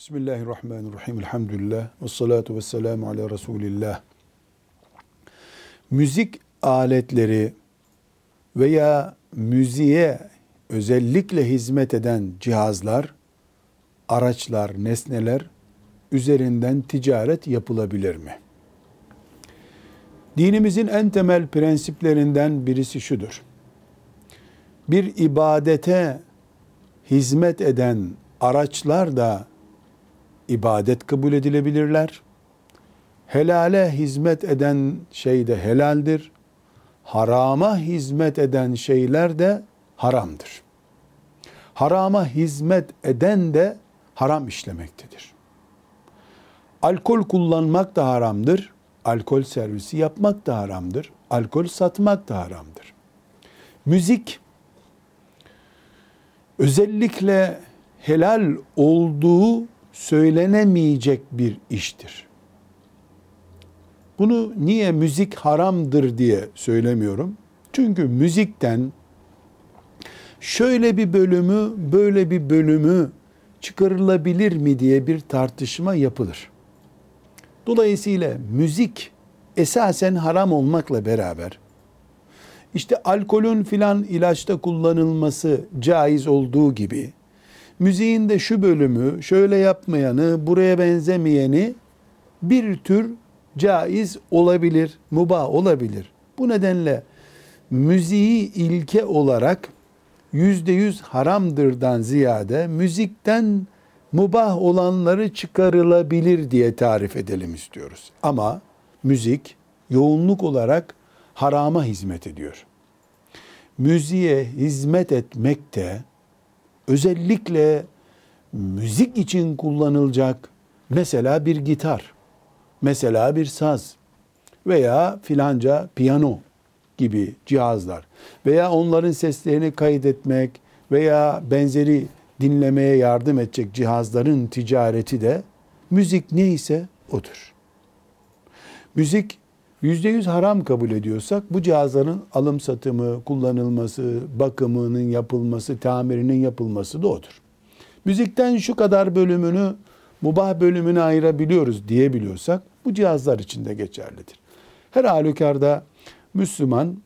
Bismillahirrahmanirrahim. Elhamdülillah. Ve salatu ve selamu ala Resulillah. Müzik aletleri veya müziğe özellikle hizmet eden cihazlar, araçlar, nesneler üzerinden ticaret yapılabilir mi? Dinimizin en temel prensiplerinden birisi şudur. Bir ibadete hizmet eden araçlar da ibadet kabul edilebilirler. Helale hizmet eden şey de helaldir. Harama hizmet eden şeyler de haramdır. Harama hizmet eden de haram işlemektedir. Alkol kullanmak da haramdır. Alkol servisi yapmak da haramdır. Alkol satmak da haramdır. Müzik özellikle helal olduğu söylenemeyecek bir iştir. Bunu niye müzik haramdır diye söylemiyorum. Çünkü müzikten şöyle bir bölümü, böyle bir bölümü çıkarılabilir mi diye bir tartışma yapılır. Dolayısıyla müzik esasen haram olmakla beraber işte alkolün filan ilaçta kullanılması caiz olduğu gibi müziğin de şu bölümü, şöyle yapmayanı, buraya benzemeyeni bir tür caiz olabilir, mubah olabilir. Bu nedenle müziği ilke olarak yüzde yüz haramdırdan ziyade müzikten mubah olanları çıkarılabilir diye tarif edelim istiyoruz. Ama müzik yoğunluk olarak harama hizmet ediyor. Müziğe hizmet etmek de özellikle müzik için kullanılacak mesela bir gitar, mesela bir saz veya filanca piyano gibi cihazlar veya onların seslerini kaydetmek veya benzeri dinlemeye yardım edecek cihazların ticareti de müzik neyse odur. Müzik yüzde yüz haram kabul ediyorsak bu cihazların alım satımı, kullanılması, bakımının yapılması, tamirinin yapılması da odur. Müzikten şu kadar bölümünü mubah bölümüne ayırabiliyoruz diyebiliyorsak bu cihazlar için de geçerlidir. Her halükarda Müslüman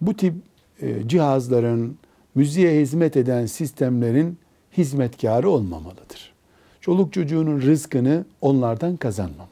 bu tip e, cihazların, müziğe hizmet eden sistemlerin hizmetkarı olmamalıdır. Çoluk çocuğunun rızkını onlardan kazanmamalıdır.